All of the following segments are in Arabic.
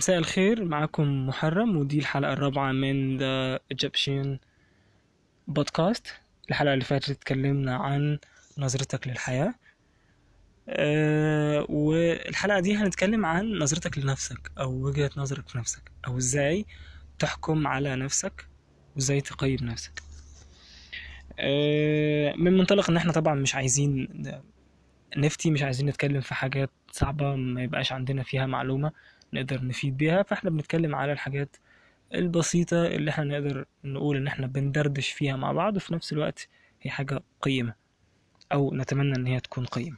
مساء الخير معكم محرم ودي الحلقة الرابعة من The Egyptian Podcast. الحلقة اللي فاتت اتكلمنا عن نظرتك للحياة. أه والحلقة دي هنتكلم عن نظرتك لنفسك أو وجهة نظرك في نفسك أو إزاي تحكم على نفسك وإزاي تقيم نفسك. أه من منطلق إن إحنا طبعا مش عايزين نفتي مش عايزين نتكلم في حاجات صعبة ما يبقاش عندنا فيها معلومة. نقدر نفيد بيها فإحنا بنتكلم على الحاجات البسيطة اللي إحنا نقدر نقول إن إحنا بندردش فيها مع بعض وفي نفس الوقت هي حاجة قيمة أو نتمنى إن هي تكون قيمة.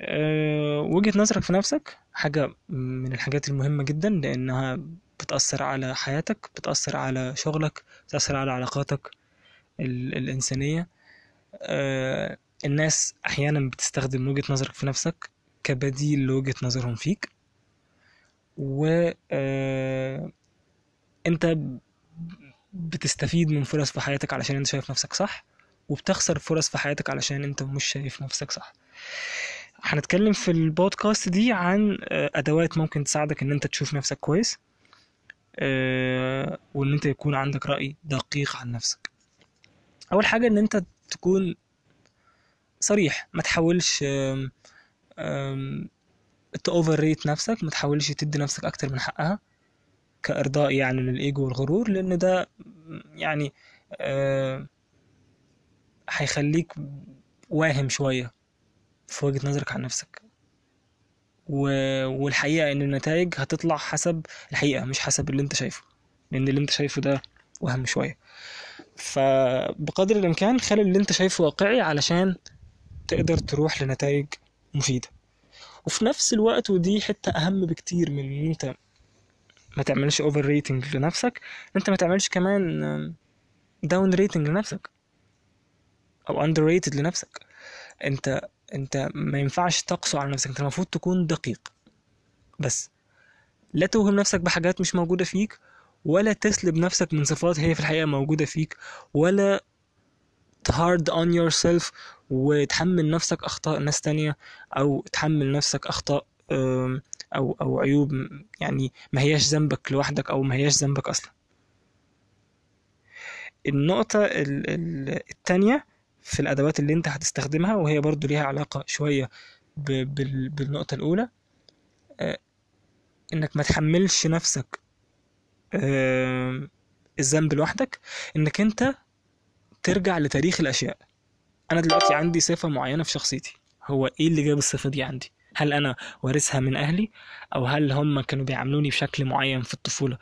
أه وجهة نظرك في نفسك حاجة من الحاجات المهمة جدا لأنها بتأثر على حياتك بتأثر على شغلك بتأثر على علاقاتك ال- الإنسانية. أه الناس أحيانا بتستخدم وجهة نظرك في نفسك كبديل لوجهة نظرهم فيك. و آه، انت بتستفيد من فرص في حياتك علشان انت شايف نفسك صح وبتخسر فرص في حياتك علشان انت مش شايف نفسك صح. هنتكلم في البودكاست دي عن آه، أدوات ممكن تساعدك إن انت تشوف نفسك كويس آه، وإن انت يكون عندك رأي دقيق عن نفسك. أول حاجة إن انت تكون صريح ما تحاولش تأوفر ريت نفسك ما تحاولش تدي نفسك أكتر من حقها كإرضاء يعني للإيجو والغرور لأن ده يعني آه، هيخليك واهم شوية في وجهة نظرك عن نفسك. و... والحقيقة إن النتائج هتطلع حسب الحقيقة مش حسب اللي أنت شايفه لأن اللي أنت شايفه ده وهم شوية. فبقدر الإمكان خلي اللي أنت شايفه واقعي علشان تقدر تروح لنتائج مفيدة. وفي نفس الوقت ودي حتة أهم بكتير من إن أنت ما تعملش over rating لنفسك أنت ما تعملش كمان down rating لنفسك أو underrated لنفسك. أنت أنت ما ينفعش تقسو على نفسك أنت المفروض تكون دقيق. بس لا توهم نفسك بحاجات مش موجودة فيك ولا تسلب نفسك من صفات هي في الحقيقة موجودة فيك ولا تهارد on yourself وتحمل نفسك أخطاء ناس تانية أو تحمل نفسك أخطاء أم، أو أو عيوب يعني ما هياش ذنبك لوحدك أو ما هياش ذنبك أصلا. النقطة ال- ال- التانية في الأدوات اللي أنت هتستخدمها وهي برضو ليها علاقة شوية بالنقطة الأولى آه، إنك ما تحملش نفسك الذنب لوحدك إنك أنت ترجع لتاريخ الأشياء. أنا دلوقتي عندي صفة معينة في شخصيتي. هو إيه اللي جاب الصفة دي عندي؟ هل أنا وارثها من أهلي؟ أو هل هم كانوا بيعاملوني بشكل معين في الطفولة؟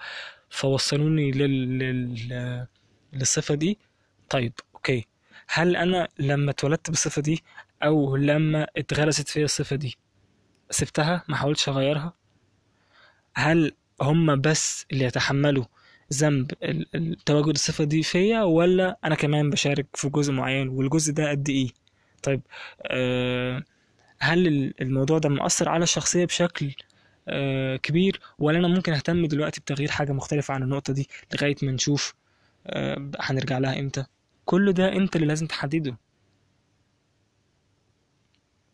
فوصلوني لل... لل... للصفة دي. طيب أوكي. هل أنا لما اتولدت بالصفة دي أو لما اتغرست فيا الصفة دي سبتها؟ ما حاولتش أغيرها؟ هل هم بس اللي يتحملوا ذنب تواجد الصفة دي فيا ولا أنا كمان بشارك في جزء معين والجزء ده قد إيه؟ طيب أه هل ال- الموضوع ده مؤثر على الشخصية بشكل أه كبير ولا أنا ممكن أهتم دلوقتي بتغيير حاجة مختلفة عن النقطة دي لغاية ما نشوف أه هنرجع لها إمتى؟ كل ده أنت اللي لازم تحدده.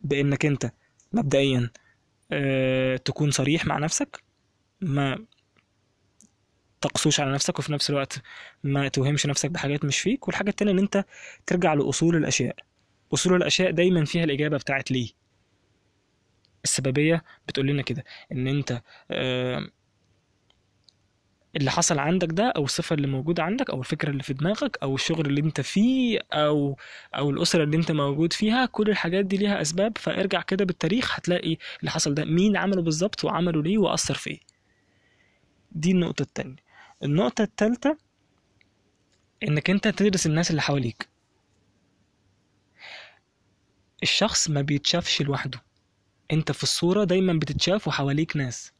بإنك أنت مبدئيا أه تكون صريح مع نفسك ما تقسوش على نفسك وفي نفس الوقت ما توهمش نفسك بحاجات مش فيك والحاجة التانية إن أنت ترجع لأصول الأشياء. أصول الأشياء دايما فيها الإجابة بتاعت ليه. السببية بتقول لنا كده إن أنت اللي حصل عندك ده أو الصفة اللي موجودة عندك أو الفكرة اللي في دماغك أو الشغل اللي أنت فيه أو أو الأسرة اللي أنت موجود فيها كل الحاجات دي ليها أسباب. فارجع كده بالتاريخ هتلاقي اللي حصل ده مين عمله بالظبط وعمله ليه وأثر في إيه. دي النقطة التانية. النقطة التالتة إنك أنت تدرس الناس اللي حواليك. الشخص ما بيتشافش لوحده. أنت في الصورة دايما بتتشاف وحواليك ناس.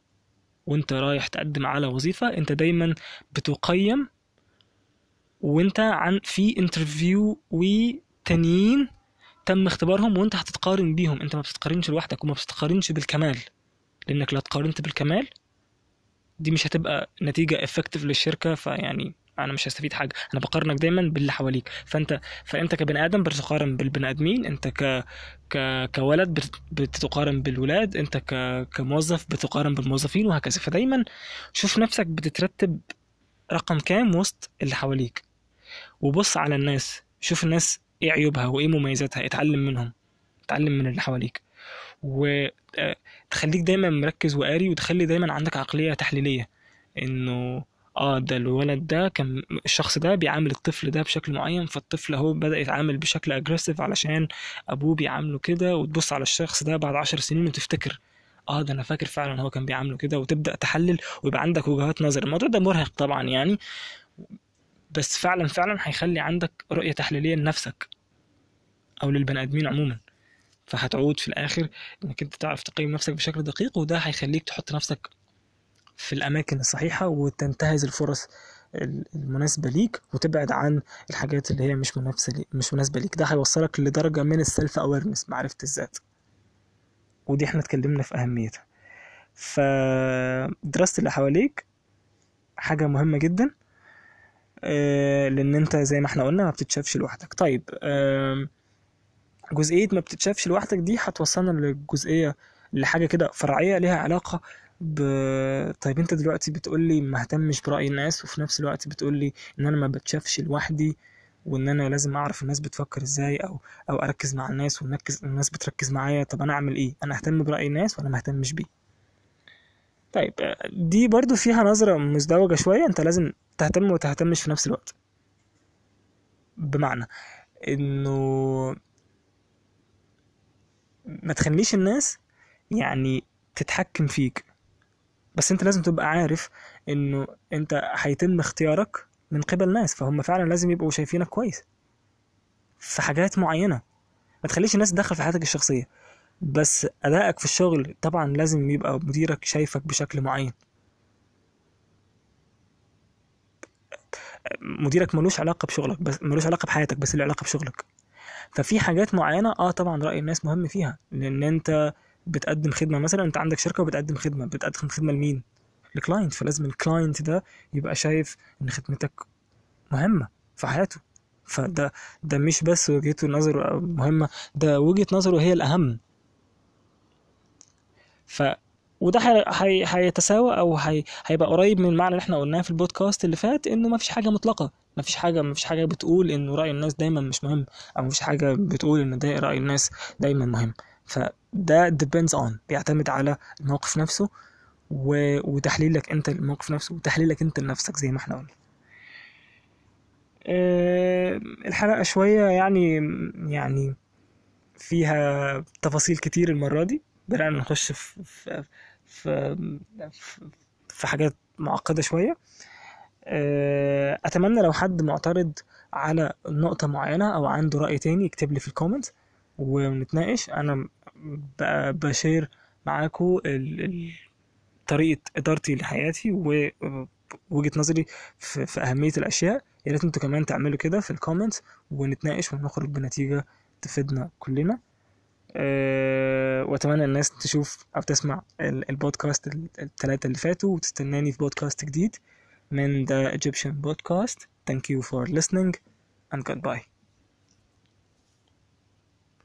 وأنت رايح تقدم على وظيفة أنت دايما بتقيم. وأنت في interview وتانيين تم اختبارهم وأنت هتتقارن بيهم. أنت ما بتتقارنش لوحدك وما بتتقارنش بالكمال. لأنك لو اتقارنت بالكمال دي مش هتبقى نتيجة effective للشركة فيعني أنا مش هستفيد حاجة. أنا بقارنك دايما باللي حواليك. فأنت فأنت كبني آدم بتقارن بالبني آدمين أنت ك ك... كولد بت... بتقارن بالولاد أنت ك... كموظف بتقارن بالموظفين وهكذا. فدايما شوف نفسك بتترتب رقم كام وسط اللي حواليك. وبص على الناس. شوف الناس إيه عيوبها وإيه مميزاتها. اتعلم منهم. اتعلم من اللي حواليك. وتخليك دايما مركز وقاري وتخلي دايما عندك عقلية تحليلية. إنه آه ده الولد ده كان الشخص ده بيعامل الطفل ده بشكل معين فالطفل أهو بدأ يتعامل بشكل اجريسيف علشان أبوه بيعامله كده وتبص على الشخص ده بعد عشر سنين وتفتكر آه ده أنا فاكر فعلا هو كان بيعامله كده وتبدأ تحلل ويبقى عندك وجهات نظر. الموضوع ده مرهق طبعا يعني بس فعلا فعلا هيخلي عندك رؤية تحليلية لنفسك أو للبني آدمين عموما. فهتعود في الآخر إنك أنت تعرف تقيم نفسك بشكل دقيق وده هيخليك تحط نفسك في الأماكن الصحيحة وتنتهز الفرص المناسبة ليك وتبعد عن الحاجات اللي هي مش منافسة لي مش مناسبة ليك. ده هيوصلك لدرجة من ال self awareness معرفة الذات. ودي إحنا اتكلمنا في أهميتها. فدراسه اللي حواليك حاجة مهمة جدا آه، لأن أنت زي ما إحنا قلنا ما بتتشافش لوحدك. طيب آم، جزئية ما بتتشافش لوحدك دي هتوصلنا للجزئية لحاجة كده فرعية ليها علاقة ب... طيب انت دلوقتي بتقولي ما اهتمش برأي الناس وفي نفس الوقت بتقولي ان أنا ما بتشافش لوحدي وان أنا لازم اعرف الناس بتفكر إزاي أو أو اركز مع الناس ونركز الناس بتركز معايا طب أنا اعمل إيه؟ أنا اهتم برأي الناس ولا ما اهتمش بيه؟ طيب دي برضو فيها نظرة مزدوجة شوية انت لازم تهتم وتهتمش في نفس الوقت. بمعنى انه ما تخليش الناس يعني تتحكم فيك. بس انت لازم تبقى عارف انه انت هيتم اختيارك من قبل ناس فهم فعلا لازم يبقوا شايفينك كويس في حاجات معينة. ما تخليش الناس تدخل في حياتك الشخصية. بس أدائك في الشغل طبعا لازم يبقى مديرك شايفك بشكل معين. مديرك ملوش علاقة بشغلك بس ملوش علاقة بحياتك بس له علاقة بشغلك. ففي حاجات معينة آه طبعا رأي الناس مهم فيها. لأن أنت بتقدم خدمة مثلا أنت عندك شركة وبتقدم خدمة. بتقدم خدمة لمين؟ ل client فلازم ال client ده يبقى شايف إن خدمتك مهمة في حياته. فده ده مش بس وجهة نظره مهمة ده وجهة نظره هي الأهم. ف وده هي- هي- هيتساوى أو هي... هيبقى قريب من المعنى اللي إحنا قلناه في البودكاست اللي فات إنه ما فيش حاجة مطلقة. ما فيش حاجة ما فيش حاجة بتقول انه رأي الناس دايما مش مهم أو ما فيش حاجة بتقول إن ده رأي الناس دايما مهم. فده depends on بيعتمد على الموقف نفسه و... وتحليلك أنت الموقف نفسه وتحليلك أنت لنفسك زي ما إحنا قلنا. أه... الحلقة شوية يعني يعني فيها تفاصيل كتير المرة دي. بدأنا نخش في في في, في, في حاجات معقدة شوية. آه، أتمنى لو حد معترض على نقطة معينة أو عنده رأي تاني يكتب لي في ال comment ونتناقش. أنا ب- بشير معاكم طريقة إدارتي لحياتي ووجهة نظري في, في أهمية الأشياء. يا ريت أنتوا كمان تعملوا كده في ال comment ونتناقش ونخرج بنتيجة تفيدنا كلنا. أه وأتمنى الناس تشوف أو تسمع ال- البودكاست الثلاثة اللي فاتوا وتستناني في بودكاست جديد من The Egyptian Podcast. Thank you for listening and goodbye.